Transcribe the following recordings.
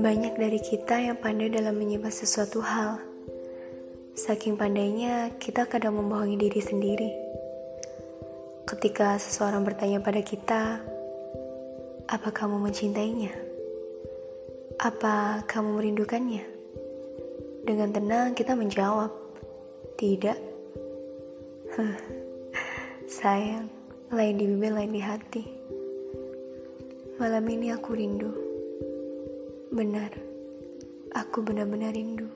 Banyak dari kita yang pandai dalam menyimpan sesuatu hal. Saking pandainya, kita kadang membohongi diri sendiri. Ketika seseorang bertanya pada kita, "Apa kamu mencintainya? Apa kamu merindukannya?" Dengan tenang kita menjawab, "Tidak." Sayang, lain di bibir, lain di hati. Malam ini aku rindu. Benar, aku benar-benar rindu.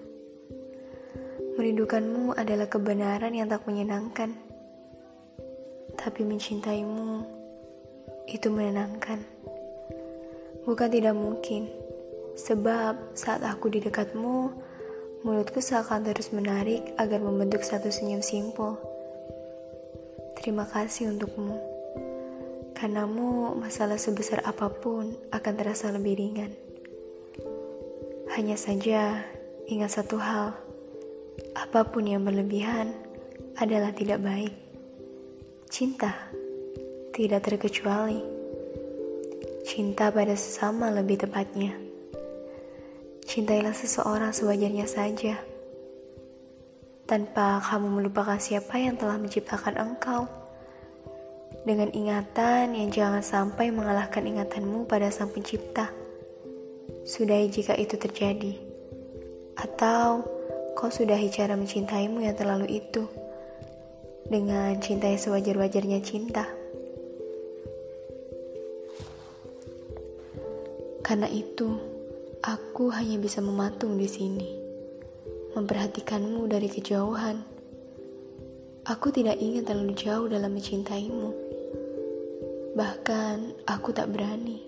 Merindukanmu adalah kebenaran yang tak menyenangkan. Tapi mencintaimu itu menenangkan. Bukan tidak mungkin, sebab saat aku di dekatmu, mulutku seakan terus menarik agar membentuk satu senyum simpel. Terima kasih untukmu. Karenamu, masalah sebesar apa pun akan terasa lebih ringan. Hanya saja, ingat satu hal: apa pun yang berlebihan adalah tidak baik. Cinta tidak terkecuali cinta pada sesama, lebih tepatnya. Cintailah seseorang sewajarnya saja, tanpa kamu melupakan siapa yang telah menciptakan engkau. Dengan ingatan yang jangan sampai mengalahkan ingatanmu pada Sang Pencipta. Sudahi jika itu terjadi. Atau kau sudahi cara mencintaimu yang terlalu itu. Dengan cinta yang sewajar-wajarnya cinta. Karena itu, aku hanya bisa mematung di sini. Memperhatikanmu dari kejauhan. Aku tidak ingin terlalu jauh dalam mencintaimu. Bahkan aku tak berani.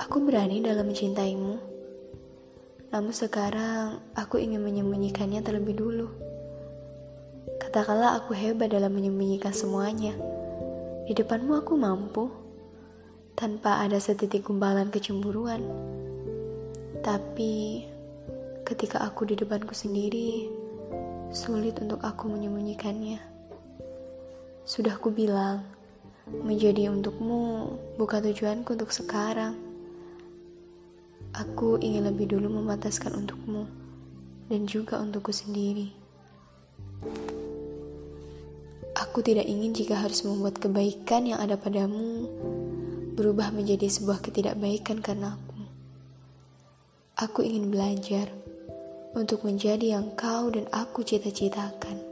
Aku berani dalam mencintaimu. Namun sekarang aku ingin menyembunyikannya terlebih dulu. Katakanlah aku hebat dalam menyembunyikan semuanya. Di depanmu aku mampu, tanpa ada setitik gumpalan kecemburuan. Tapi ketika aku di depanku sendiri, sulit untuk aku menyembunyikannya. Sudah ku bilang, menjadi untukmu bukan tujuanku untuk sekarang. Aku ingin lebih dulu memataskan untukmu dan juga untukku sendiri. Aku tidak ingin jika harus membuat kebaikan yang ada padamu berubah menjadi sebuah ketidakbaikan karena aku. Aku ingin belajar untuk menjadi yang kau dan aku cita-citakan.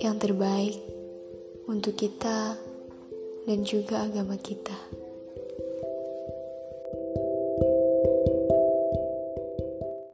Yang terbaik untuk kita dan juga agama kita.